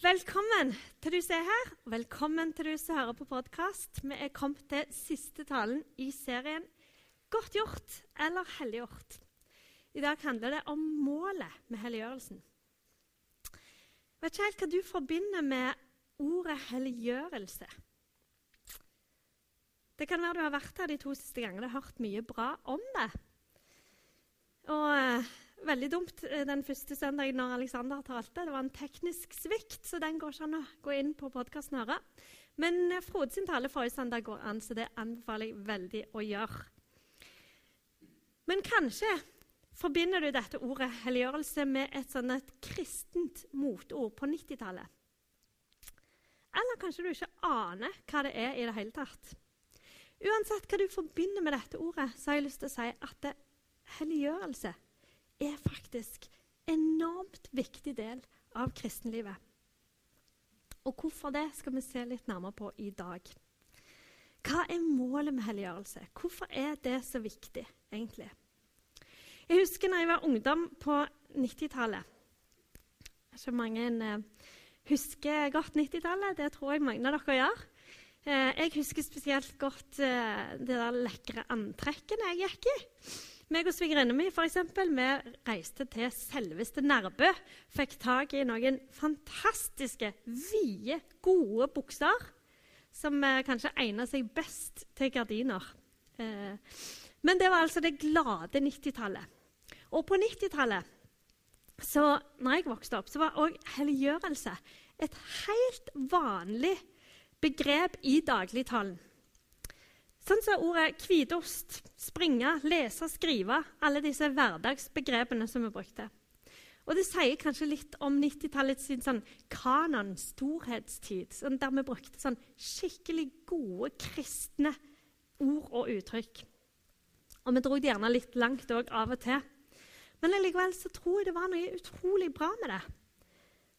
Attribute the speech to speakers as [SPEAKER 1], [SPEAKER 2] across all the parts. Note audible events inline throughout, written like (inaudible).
[SPEAKER 1] Velkommen til du som er her, og velkommen til du som hører på podkast. Vi er kommet til siste talen i serien Godt gjort eller helliggjort. I dag handler det om målet med helliggjørelsen. Jeg vet ikke helt hva du forbinder med ordet helliggjørelse. Det kan være du har vært her de to siste gangene og hørt mye bra om det. Og eh, Veldig dumt eh, den første søndagen når Alexander talte. Det var en teknisk svikt, så den går ikke an å gå inn på podkasten og høre. Men eh, Frode sin tale forrige søndag går an, så det anbefaler jeg veldig å gjøre. Men kanskje forbinder du dette ordet helliggjørelse med et sånn et kristent motord på 90-tallet. Eller kanskje du ikke aner hva det er i det hele tatt. Uansett hva du forbinder med dette ordet, så har jeg lyst til å si at det, helliggjørelse er faktisk en enormt viktig del av kristenlivet. Og hvorfor det skal vi se litt nærmere på i dag. Hva er målet med helliggjørelse? Hvorfor er det så viktig, egentlig? Jeg husker da jeg var ungdom på 90-tallet. Ikke mange eh, husker godt 90-tallet. Det tror jeg mange av dere gjør. Eh, jeg husker spesielt godt eh, det der lekre antrekket jeg gikk i meg og svigerinna mi for eksempel, vi reiste til selveste Nærbø. Fikk tak i noen fantastiske, vide, gode bukser som eh, kanskje egner seg best til gardiner. Eh, men det var altså det glade 90-tallet. Og på 90-tallet, når jeg vokste opp, så var òg helliggjørelse et helt vanlig begrep i dagligtalen. Sånn som ordet hvitost, springe, lese, skrive. Alle disse hverdagsbegrepene som vi brukte. Og det sier kanskje litt om 90-tallets sånn kanon, storhetstid, sånn der vi brukte sånn skikkelig gode kristne ord og uttrykk. Og vi dro det gjerne litt langt òg av og til. Men likevel så tror jeg det var noe utrolig bra med det.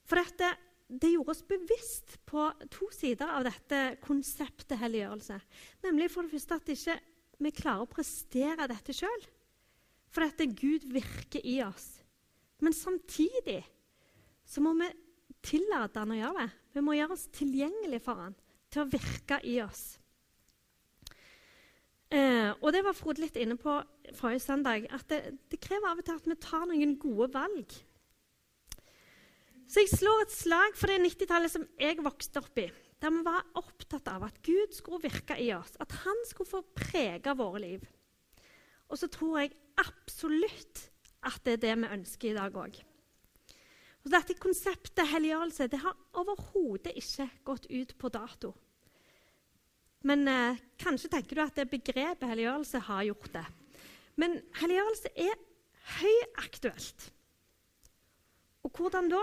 [SPEAKER 1] For dette det gjorde oss bevisst på to sider av dette konseptet helliggjørelse. Nemlig for det første at vi ikke klarer å prestere dette sjøl. For dette Gud virker i oss. Men samtidig så må vi tillate han å gjøre det. Vi må gjøre oss tilgjengelige for han til å virke i oss. Eh, og det var Frode litt inne på forrige søndag. At det, det krever av og til at vi tar noen gode valg. Så jeg slår et slag for det 90-tallet som jeg vokste opp i. Der vi var opptatt av at Gud skulle virke i oss, at han skulle få prege våre liv. Og så tror jeg absolutt at det er det vi ønsker i dag òg. Dette konseptet helliggjørelse det har overhodet ikke gått ut på dato. Men eh, kanskje tenker du at det begrepet helliggjørelse har gjort det. Men helliggjørelse er høyaktuelt. Og hvordan da?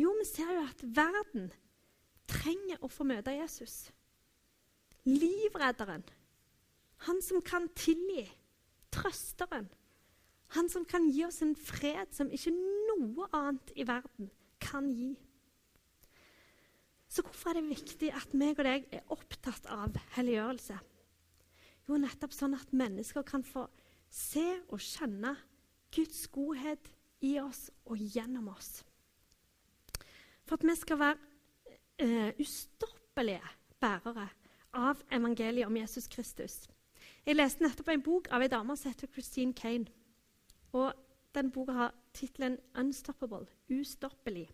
[SPEAKER 1] Jo, vi ser jo at verden trenger å få møte Jesus. Livredderen. Han som kan tilgi. Trøsteren. Han som kan gi oss en fred som ikke noe annet i verden kan gi. Så hvorfor er det viktig at meg og deg er opptatt av helliggjørelse? Jo, nettopp sånn at mennesker kan få se og kjenne Guds godhet i oss og gjennom oss for at vi skal være uh, ustoppelige bærere av evangeliet om Jesus Kristus. Jeg leste nettopp en bok av ei dame som heter Christine Kane. Og den boka har tittelen 'Unstoppable'. Ustoppelig.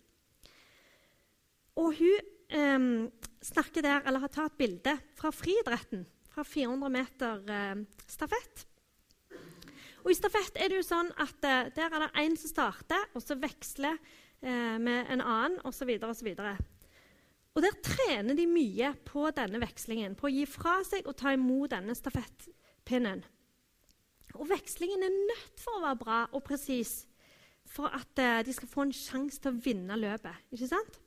[SPEAKER 1] Og hun um, snakker der, eller har tatt bilde fra friidretten. Fra 400 meter uh, stafett. Og I stafett er det jo sånn at uh, der er det én som starter, og så veksler eh, med en annen osv. osv. Og der trener de mye på denne vekslingen, på å gi fra seg og ta imot denne stafettpinnen. Og vekslingen er nødt for å være bra og presis for at uh, de skal få en sjanse til å vinne løpet. ikke sant?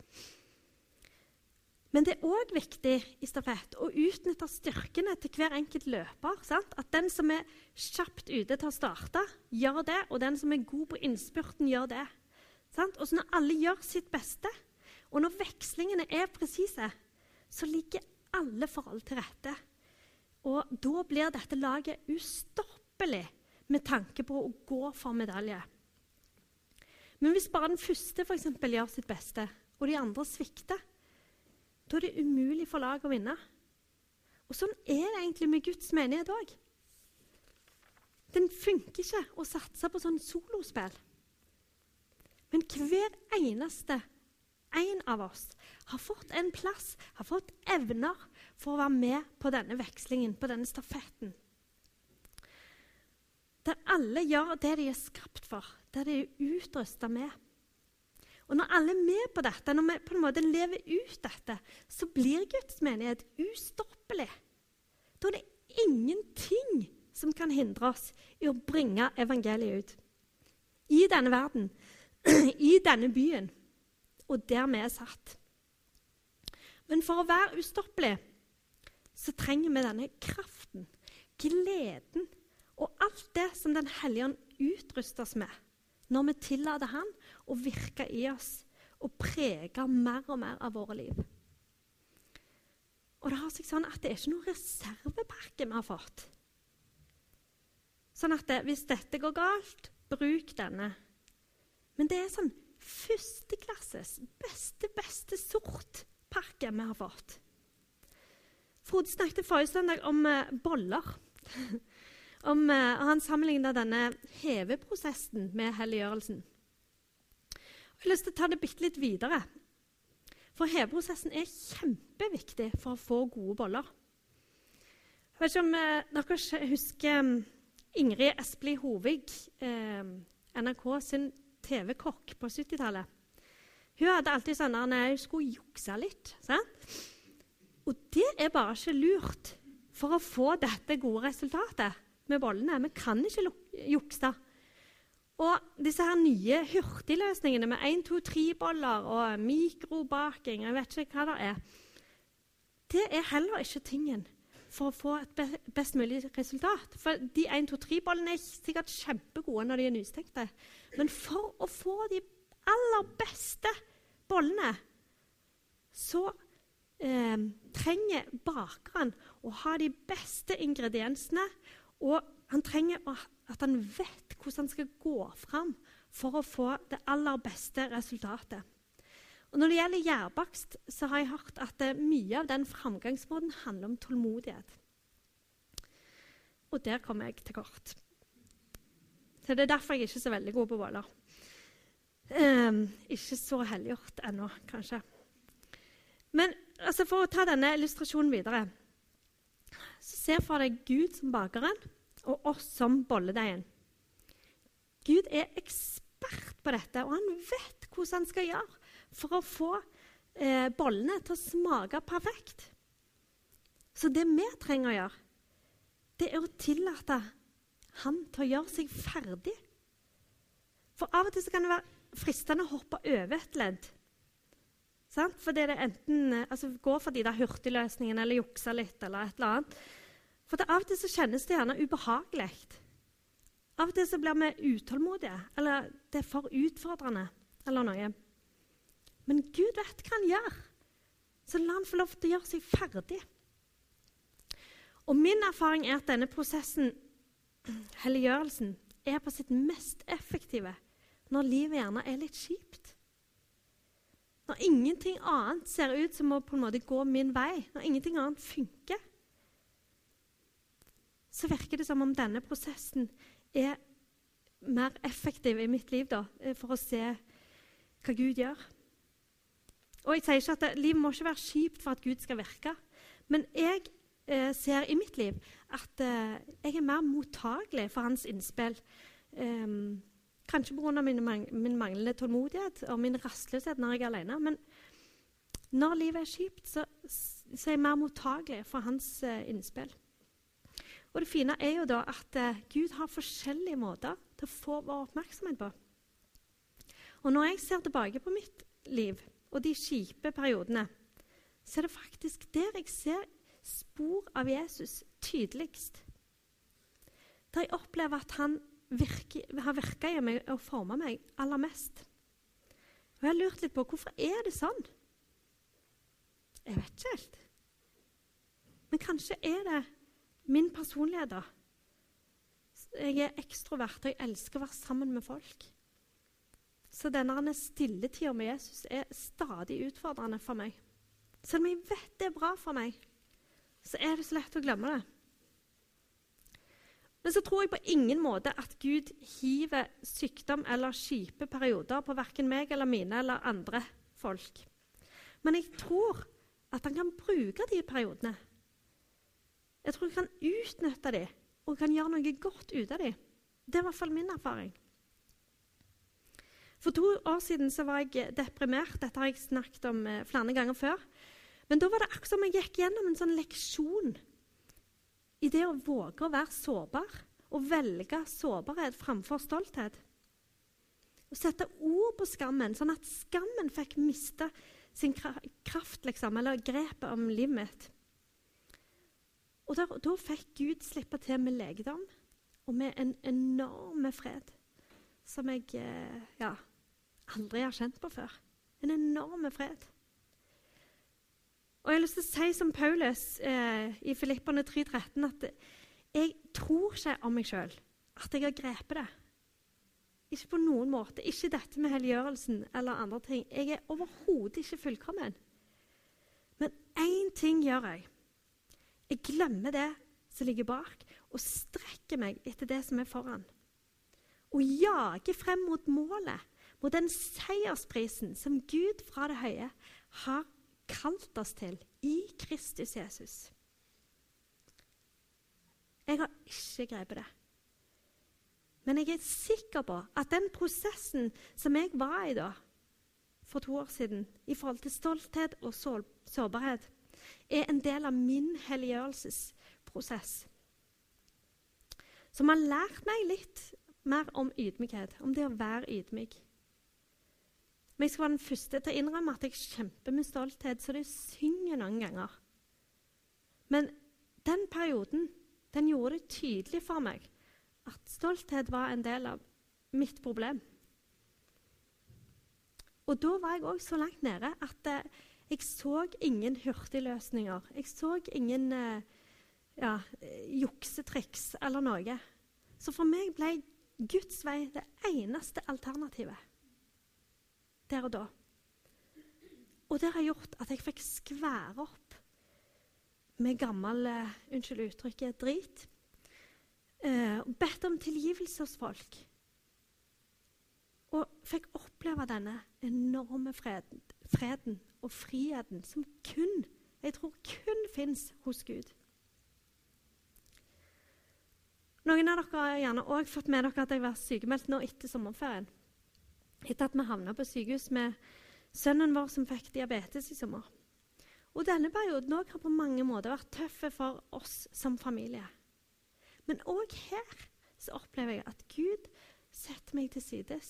[SPEAKER 1] Men det er òg viktig i stafett å utnytte styrkene til hver enkelt løper. Sant? At den som er kjapt ute til å starte, gjør det, og den som er god på innspurten, gjør det. Og så når alle gjør sitt beste, og når vekslingene er presise, så ligger alle forhold til rette. Og da blir dette laget ustoppelig med tanke på å gå for medalje. Men hvis bare den første for eksempel, gjør sitt beste, og de andre svikter, da er det umulig for laget å vinne. Og sånn er det egentlig med Guds menighet òg. Den funker ikke å satse på sånn solospill. Men hver eneste en av oss har fått en plass, har fått evner for å være med på denne vekslingen, på denne stafetten. Der alle gjør det de er skapt for, det de er utrusta med. Og Når alle er med på dette, når vi på en måte lever ut dette, så blir Guds menighet ustoppelig. Da er det ingenting som kan hindre oss i å bringe evangeliet ut. I denne verden, (clears throat) i denne byen, og der vi er satt. Men for å være ustoppelig så trenger vi denne kraften, gleden og alt det som Den hellige ånd utruster oss med når vi tillater Han å virke i oss og prege mer og mer av våre liv. Og det har seg sånn at det er ikke noen reservepakke vi har fått. Sånn at det, hvis dette går galt, bruk denne. Men det er sånn førsteklasses beste, beste sortpakke vi har fått. Frode snakket forrige søndag om eh, boller. (laughs) om, eh, han sammenlignet denne heveprosessen med helliggjørelsen. Jeg har lyst til å ta det bitte litt videre. For heveprosessen er kjempeviktig for å få gode boller. Jeg vet ikke om eh, dere husker um, Ingrid Espelid Hovig, NRK sin TV-kokk på 70-tallet. Hun hadde alltid sånn at hun skulle jukse litt. Sant? Og det er bare ikke lurt for å få dette gode resultatet med bollene. Vi kan ikke jukse. Og disse her nye hurtigløsningene med 1, 2, 3-boller og mikrobaking Jeg vet ikke hva det er. Det er heller ikke tingen for å få et best mulig resultat. For de 1, 2, 3-bollene er sikkert kjempegode når de er nystekte. Men for å få de aller beste bollene, så eh, trenger bakeren å ha de beste ingrediensene. Og han trenger at han vet hvordan han skal gå fram for å få det aller beste resultatet. Og Når det gjelder gjærbakst, så har jeg hørt at uh, mye av den framgangsmåten handler om tålmodighet. Og der kommer jeg til kort. Så Det er derfor jeg ikke er så veldig god på boller. Um, ikke så helliggjort ennå, kanskje. Men altså, for å ta denne illustrasjonen videre så Se for deg Gud som bakeren og oss som bolledeigen. Gud er ekspert på dette, og han vet hvordan han skal gjøre for å få eh, bollene til å smake perfekt. Så det vi trenger å gjøre, det er å tillate han til å gjøre seg ferdig. For av og til kan det være fristende å hoppe over et ledd. Sant? Fordi det enten eh, altså, går for de der hurtigløsningene eller jukse litt eller et eller annet. For av og til så kjennes det gjerne ubehagelig. Av og til så blir vi utålmodige, eller det er for utfordrende eller noe. Men Gud vet hva han gjør, så la han få lov til å gjøre seg ferdig. Og min erfaring er at denne prosessen, helliggjørelsen, er på sitt mest effektive når livet gjerne er litt kjipt. Når ingenting annet ser ut som å på en måte gå min vei, når ingenting annet funker, så virker det som om denne prosessen er mer effektiv i mitt liv da, for å se hva Gud gjør. Og jeg sier ikke at det, Livet må ikke være kjipt for at Gud skal virke. Men jeg eh, ser i mitt liv at eh, jeg er mer mottagelig for hans innspill. Eh, kanskje pga. Min, min manglende tålmodighet og min rastløshet når jeg er alene. Men når livet er kjipt, så, så er jeg mer mottagelig for hans eh, innspill. Og det fine er jo da at eh, Gud har forskjellige måter til å få vår oppmerksomhet på. Og når jeg ser tilbake på mitt liv og de kjipe periodene, så er det faktisk der jeg ser spor av Jesus tydeligst. Der jeg opplever at han virker, har virka i meg og forma meg aller mest. Og Jeg har lurt litt på hvorfor er det sånn. Jeg vet ikke helt. Men kanskje er det min personlighet, da. Jeg er ekstrovert, og jeg elsker å være sammen med folk. Så denne stilletida med Jesus er stadig utfordrende for meg. Selv om jeg vet det er bra for meg, så er det så lett å glemme det. Men så tror jeg på ingen måte at Gud hiver sykdom eller kjipe perioder på verken meg eller mine eller andre folk. Men jeg tror at han kan bruke de periodene. Jeg tror han kan utnytte de og kan gjøre noe godt ut av de. Det er i hvert fall min erfaring. For to år siden var jeg deprimert. Dette har jeg snakket om eh, flere ganger før. Men da var det akkurat som jeg gikk gjennom en sånn leksjon i det å våge å være sårbar og velge sårbarhet framfor stolthet. Å sette ord på skammen, sånn at skammen fikk miste sin kraft, liksom, eller grepet om livet mitt. Og da, da fikk Gud slippe til med legedom og med en enorm fred som jeg eh, ja, aldri har kjent på før. En enorm fred. Og jeg har lyst til å si som Paulus eh, i Filippene 3,13 at jeg tror ikke om meg sjøl at jeg har grepet det. Ikke på noen måte. Ikke dette med helliggjørelsen eller andre ting. Jeg er overhodet ikke fullkommen. Men én ting gjør jeg. Jeg glemmer det som ligger bak, og strekker meg etter det som er foran. Og jager frem mot målet, mot den seiersprisen som Gud fra det høye har kalt oss til i Kristus Jesus. Jeg har ikke grepet det. Men jeg er sikker på at den prosessen som jeg var i da, for to år siden, i forhold til stolthet og sårbarhet, er en del av min helliggjørelsesprosess. Som har lært meg litt mer om ydmykhet, om det å være ydmyk. Men jeg skal være den første til å innrømme at jeg kjemper med stolthet, så det synger noen ganger. Men den perioden den gjorde det tydelig for meg at stolthet var en del av mitt problem. Og da var jeg òg så langt nede at eh, jeg så ingen hurtigløsninger. Jeg så ingen eh, ja, juksetriks eller noe. Så for meg ble Guds vei det eneste alternativet der og da. Og det har gjort at jeg fikk skvære opp med gammel uh, Unnskyld uttrykket drit. Uh, bedt om tilgivelse hos folk. Og fikk oppleve denne enorme freden, freden og friheten som kun, jeg tror kun fins hos Gud. Noen av dere har gjerne òg fått med dere at jeg var sykemeldt nå etter sommerferien etter at vi havna på sykehus med sønnen vår som fikk diabetes i sommer. Og denne perioden har på mange måter vært tøff for oss som familie. Men òg her så opplever jeg at Gud setter meg til sides.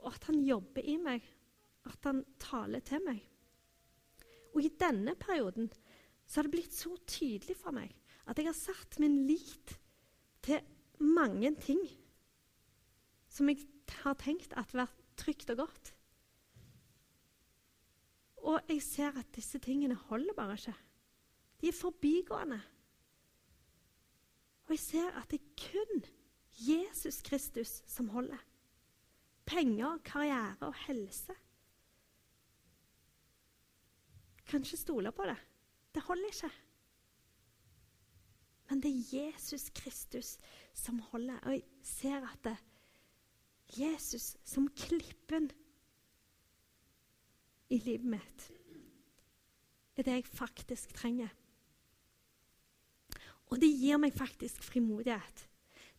[SPEAKER 1] Og at han jobber i meg, at han taler til meg. Og i denne perioden så har det blitt så tydelig for meg at jeg har satt min lit til mange ting som jeg har tenkt at vært trygt og godt. Og jeg ser at disse tingene holder bare ikke. De er forbigående. Og jeg ser at det er kun Jesus Kristus som holder. Penger, karriere og helse. Kan ikke stole på det. Det holder ikke. Men det er Jesus Kristus som holder. Og jeg ser at det, Jesus som klippen i livet mitt er det jeg faktisk trenger. Og det gir meg faktisk frimodighet.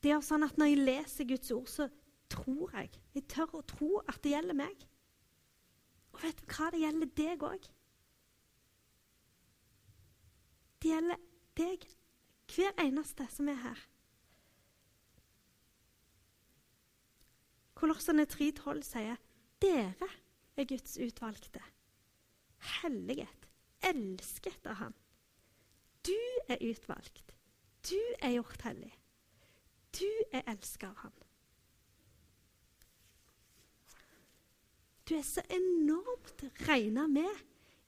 [SPEAKER 1] Det er sånn at Når jeg leser Guds ord, så tror jeg. Jeg tør å tro at det gjelder meg. Og vet du hva? Det gjelder deg òg. Det gjelder deg, hver eneste som er her. Kolossene 3,12 sier dere er Guds utvalgte. Helliget, elsket av Han. Du er utvalgt. Du er gjort hellig. Du er elsket av Han. Du er så enormt regna med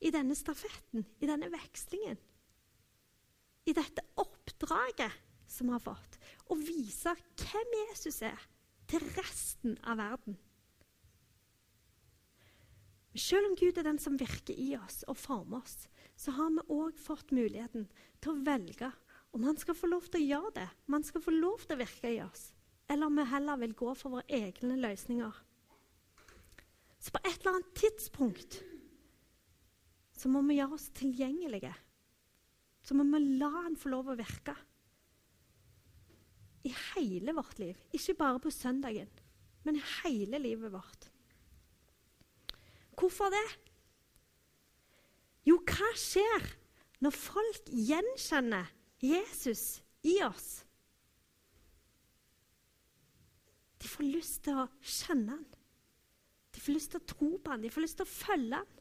[SPEAKER 1] i denne stafetten, i denne vekslingen. I dette oppdraget som vi har fått, å vise hvem Jesus er til resten av verden. Selv om Gud er den som virker i oss og former oss, så har vi òg fått muligheten til å velge om han skal få lov til å gjøre det, om han skal få lov til å virke i oss, eller om vi heller vil gå for våre egne løsninger. Så på et eller annet tidspunkt så må vi gjøre oss tilgjengelige. Så må vi la han få lov å virke. Hele vårt liv. Ikke bare på søndagen, men hele livet vårt. Hvorfor det? Jo, hva skjer når folk gjenkjenner Jesus i oss? De får lyst til å kjenne han. De får lyst til å tro på han, de får lyst til å følge han.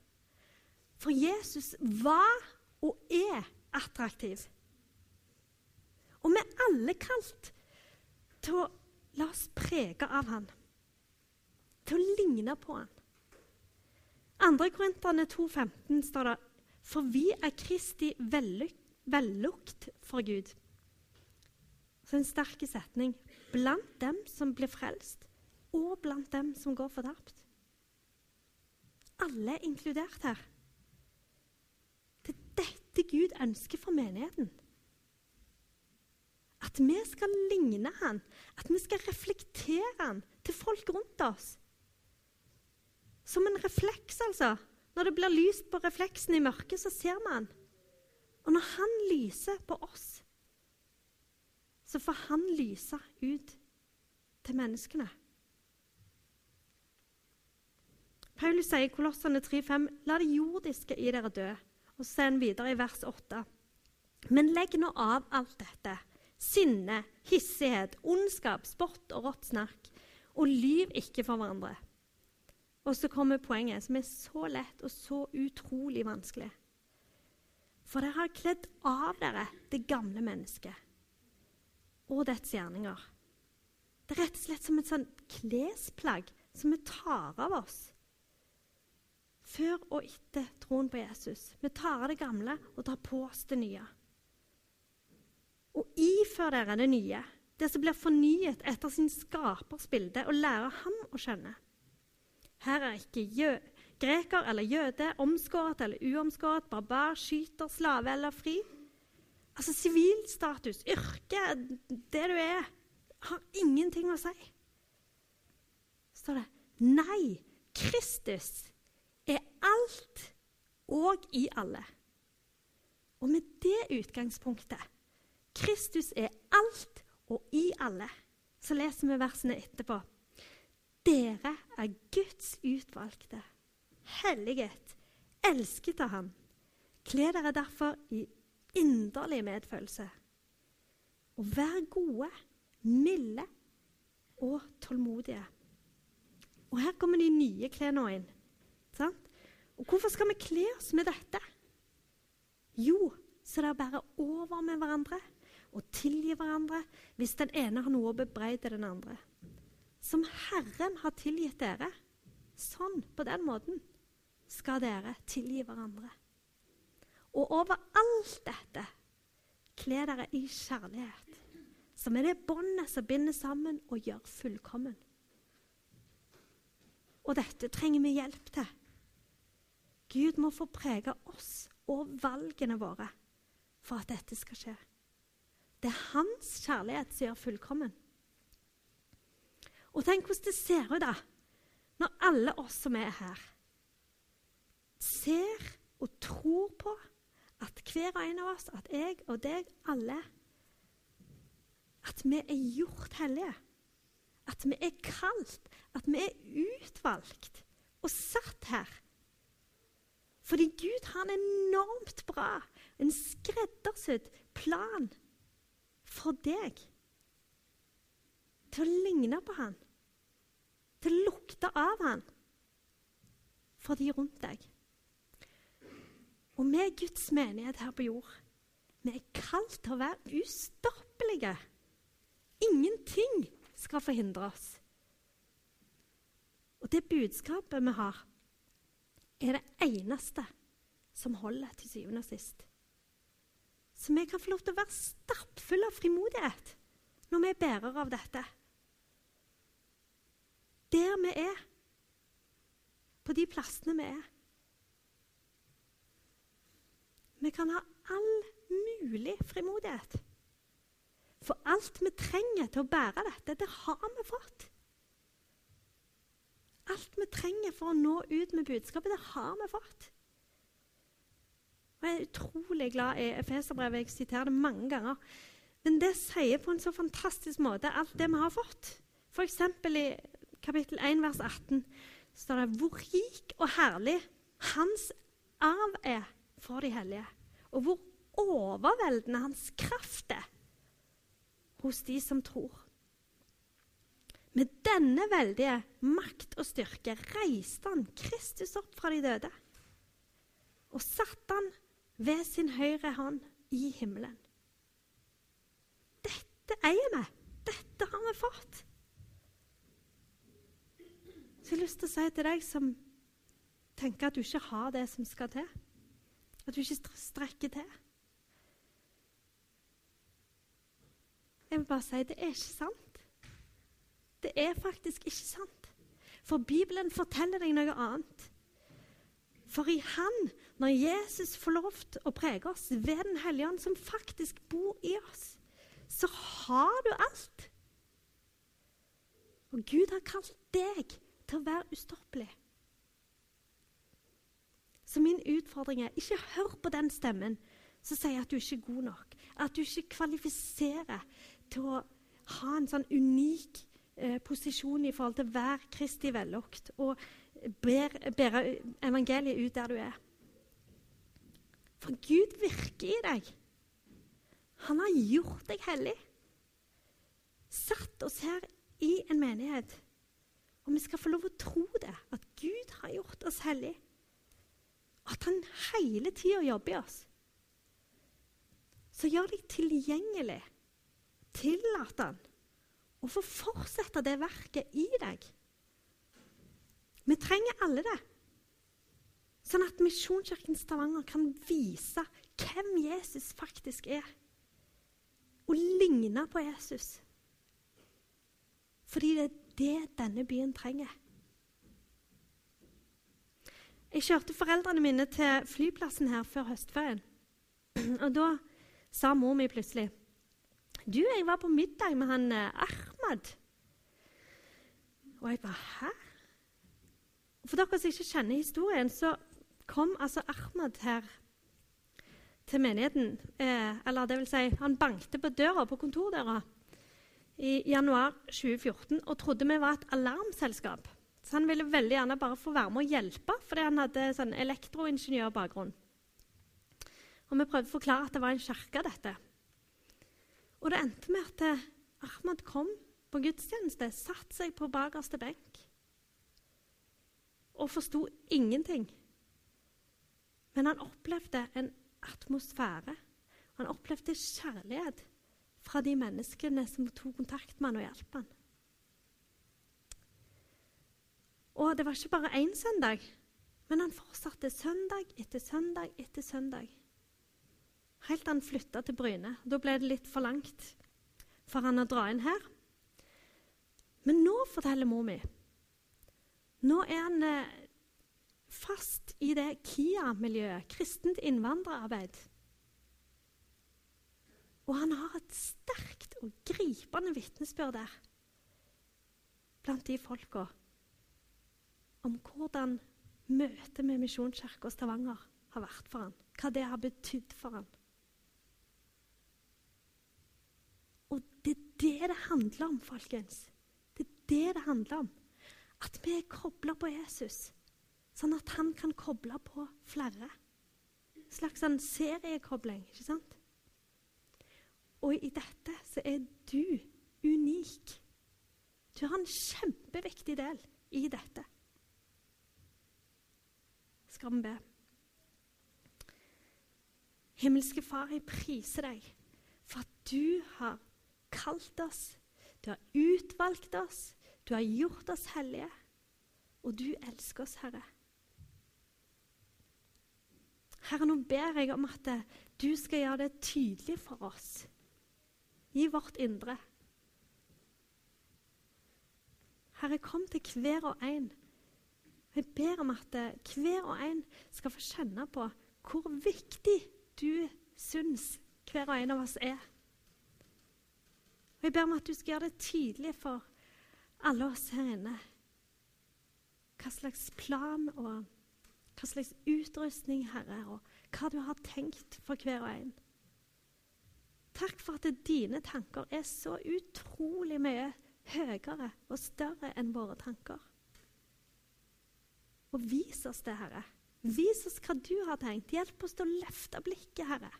[SPEAKER 1] For Jesus var og er attraktiv. Og vi er alle kalt til å la oss prege av han. Til å ligne på han. 2. Korinterne 2,15 står det For vi er Kristi vellukt for Gud. Så en sterk setning. Blant dem som blir frelst, og blant dem som går fortapt. Alle er inkludert her. Det er dette Gud ønsker for menigheten. At vi skal ligne han, at vi skal reflektere han til folk rundt oss. Som en refleks, altså. Når det blir lyst på refleksen i mørket, så ser vi han. Og når han lyser på oss, så får han lyse ut til menneskene. Paulus sier i Kolossene 3,5.: La det jordiske i dere dø. Og så sier han videre i vers 8.: Men legg nå av alt dette. Sinne, hissighet, ondskap, spott og rått snakk. Og lyv ikke for hverandre og så kommer poenget, som er så lett og så utrolig vanskelig. For dere har kledd av dere det gamle mennesket og dets gjerninger. Det er rett og slett som et sånt klesplagg som vi tar av oss før og etter troen på Jesus. Vi tar av det gamle og tar på oss det nye. Og ifør dere det nye, det som blir fornyet etter sin skapers bilde, og lærer ham å kjenne. Her er ikke greker eller jøde, omskåret eller uomskåret, barbar, skyter, slave eller fri. Altså sivilstatus, yrke, det du er, har ingenting å si. står det Nei, Kristus er alt og i alle. Og med det utgangspunktet Kristus er alt og i alle. Så leser vi versene etterpå. Dere er Guds utvalgte, helliget, elsket av Ham. Kle dere derfor i inderlig medfølelse. Og vær gode, milde og tålmodige. Og her kommer de nye klærne inn. Sant? Og hvorfor skal vi kle oss med dette? Jo, så det er bare over med hverandre og tilgi hverandre hvis den ene har noe å bebreide den andre som Herren har tilgitt dere. Sånn, på den måten, skal dere tilgi hverandre. Og over alt dette kle dere i kjærlighet, som er det båndet som binder sammen og gjør fullkommen. Og dette trenger vi hjelp til. Gud må få prege oss og valgene våre for at dette skal skje. Det er hans kjærlighet som gjør fullkommen. Og tenk hvordan det ser ut da, når alle oss som er her, ser og tror på at hver og en av oss, at jeg og deg, alle At vi er gjort hellige. At vi er kalt. At vi er utvalgt og satt her. Fordi Gud har en enormt bra, en skreddersydd plan for deg til å ligne på han, til å lukte av han for de rundt deg. Og vi er Guds menighet her på jord. Vi er kalt til å være ustoppelige. Ingenting skal forhindre oss. Og det budskapet vi har, er det eneste som holder til syvende og sist. Så vi kan få lov til å være stappfulle av frimodighet når vi er bærere av dette. Der vi er, på de plassene vi er. Vi kan ha all mulig frimodighet. For alt vi trenger til å bære dette, det har vi fått. Alt vi trenger for å nå ut med budskapet, det har vi fått. Og Jeg er utrolig glad i Efeserbrevet. Jeg siterer det mange ganger. Men det sier på en så fantastisk måte alt det vi har fått. F.eks. i kapittel 1, vers 18 står det hvor rik og herlig hans arv er for de hellige, og hvor overveldende hans kraft er hos de som tror. Med denne veldige makt og styrke reiste han Kristus opp fra de døde og satte han ved sin høyre hånd i himmelen. Dette eier vi. Dette har vi fått. Så jeg har lyst til å si til deg som tenker at du ikke har det som skal til, at du ikke strekker til Jeg vil bare si det er ikke sant. Det er faktisk ikke sant. For Bibelen forteller deg noe annet. For i Han, når Jesus får lov til å prege oss ved Den hellige ånd, som faktisk bor i oss, så har du alt. Og Gud har kalt deg til å være ustoppelig. Så min utfordring er ikke hør på den stemmen som sier at du ikke er god nok. At du ikke kvalifiserer til å ha en sånn unik eh, posisjon i forhold til hver Kristi vellukt og bære evangeliet ut der du er. For Gud virker i deg. Han har gjort deg hellig. Satt oss her i en menighet og vi skal få lov å tro det, at Gud har gjort oss hellige. At han hele tida jobber i oss. Så gjør deg tilgjengelig. Tillat han å få fortsette det verket i deg. Vi trenger alle det. Sånn at Misjonskirken Stavanger kan vise hvem Jesus faktisk er. Og ligne på Jesus. Fordi det er det denne byen trenger. Jeg kjørte foreldrene mine til flyplassen her før høstferien. Og da sa mor mi plutselig Du, jeg var på middag med han eh, Ahmad. Og jeg bare Hæ? For dere som ikke kjenner historien, så kom altså Ahmad her til menigheten. Eh, eller det vil si, han bankte på døra, på kontordøra i januar 2014 og trodde vi var et alarmselskap. Så han ville veldig gjerne bare få være med å hjelpe, fordi han hadde sånn elektroingeniørbakgrunn. Og vi prøvde å forklare at det var en kirke, dette. Og det endte med at eh, Ahmad kom på gudstjeneste, satte seg på bakerste benk og forsto ingenting. Men han opplevde en atmosfære. Han opplevde kjærlighet fra de menneskene som tok kontakt med han og hjalp han. Og det var ikke bare én søndag, men han fortsatte søndag etter søndag etter søndag. Helt til han flytta til Bryne. Da ble det litt for langt for han å dra inn her. Men nå, forteller mor mi, nå er han eh, fast i det KIA-miljøet, kristent innvandrerarbeid. Og han har et sterkt og gripende vitnesbyrd der blant de folka om hvordan møtet med Misjonskirka Stavanger har vært for han, hva det har betydd for han. Og det er det det handler om, folkens. Det er det det handler om. At vi er kobla på Jesus, sånn at han kan koble på flere. En slags sånn seriekobling, ikke sant? Og i dette så er du unik. Du har en kjempeviktig del i dette. Skal vi be? Himmelske Far, jeg priser deg for at du har kalt oss, du har utvalgt oss, du har gjort oss hellige, og du elsker oss, Herre. Herre, nå ber jeg om at du skal gjøre det tydelig for oss i vårt indre. Herre, kom til hver og en. Jeg ber om at hver og en skal få kjenne på hvor viktig du syns hver og en av oss er. Og Jeg ber om at du skal gjøre det tydelig for alle oss her inne hva slags plan og hva slags utrustning, Herre, og hva du har tenkt for hver og en. Takk for at dine tanker er så utrolig mye høyere og større enn våre tanker. Og vis oss det, Herre. Vis oss hva du har tenkt. Hjelp oss til å løfte blikket, Herre.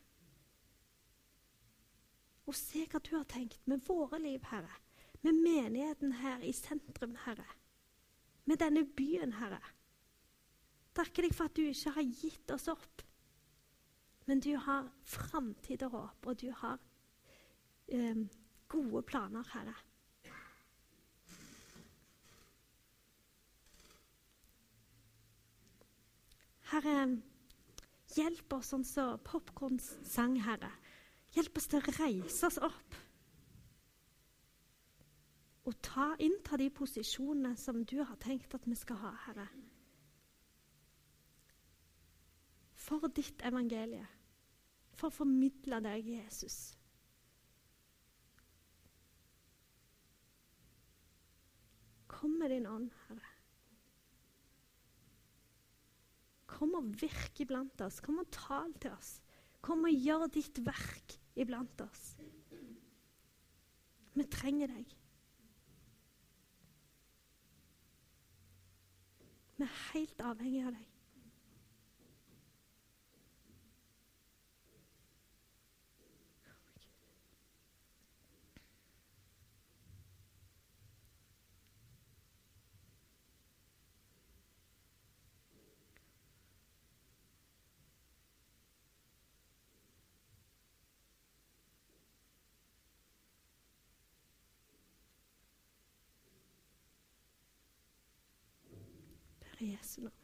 [SPEAKER 1] Og se hva du har tenkt med våre liv, Herre. Med menigheten her i sentrum, Herre med denne byen, Herre. Takker deg for at du ikke har gitt oss opp, men du har framtid og håp, og du har eh, gode planer, Herre. Herre, hjelp oss sånn som så Popkorn sang, Herre. Hjelp oss til å reise oss opp og ta, innta de posisjonene som du har tenkt at vi skal ha, Herre. For ditt evangelie. For å formidle deg, Jesus. Kom med din ånd, Herre. Kom og virk iblant oss. Kom og tal til oss. Kom og gjør ditt verk iblant oss. Vi trenger deg. Vi er helt avhengig av deg. place. Non.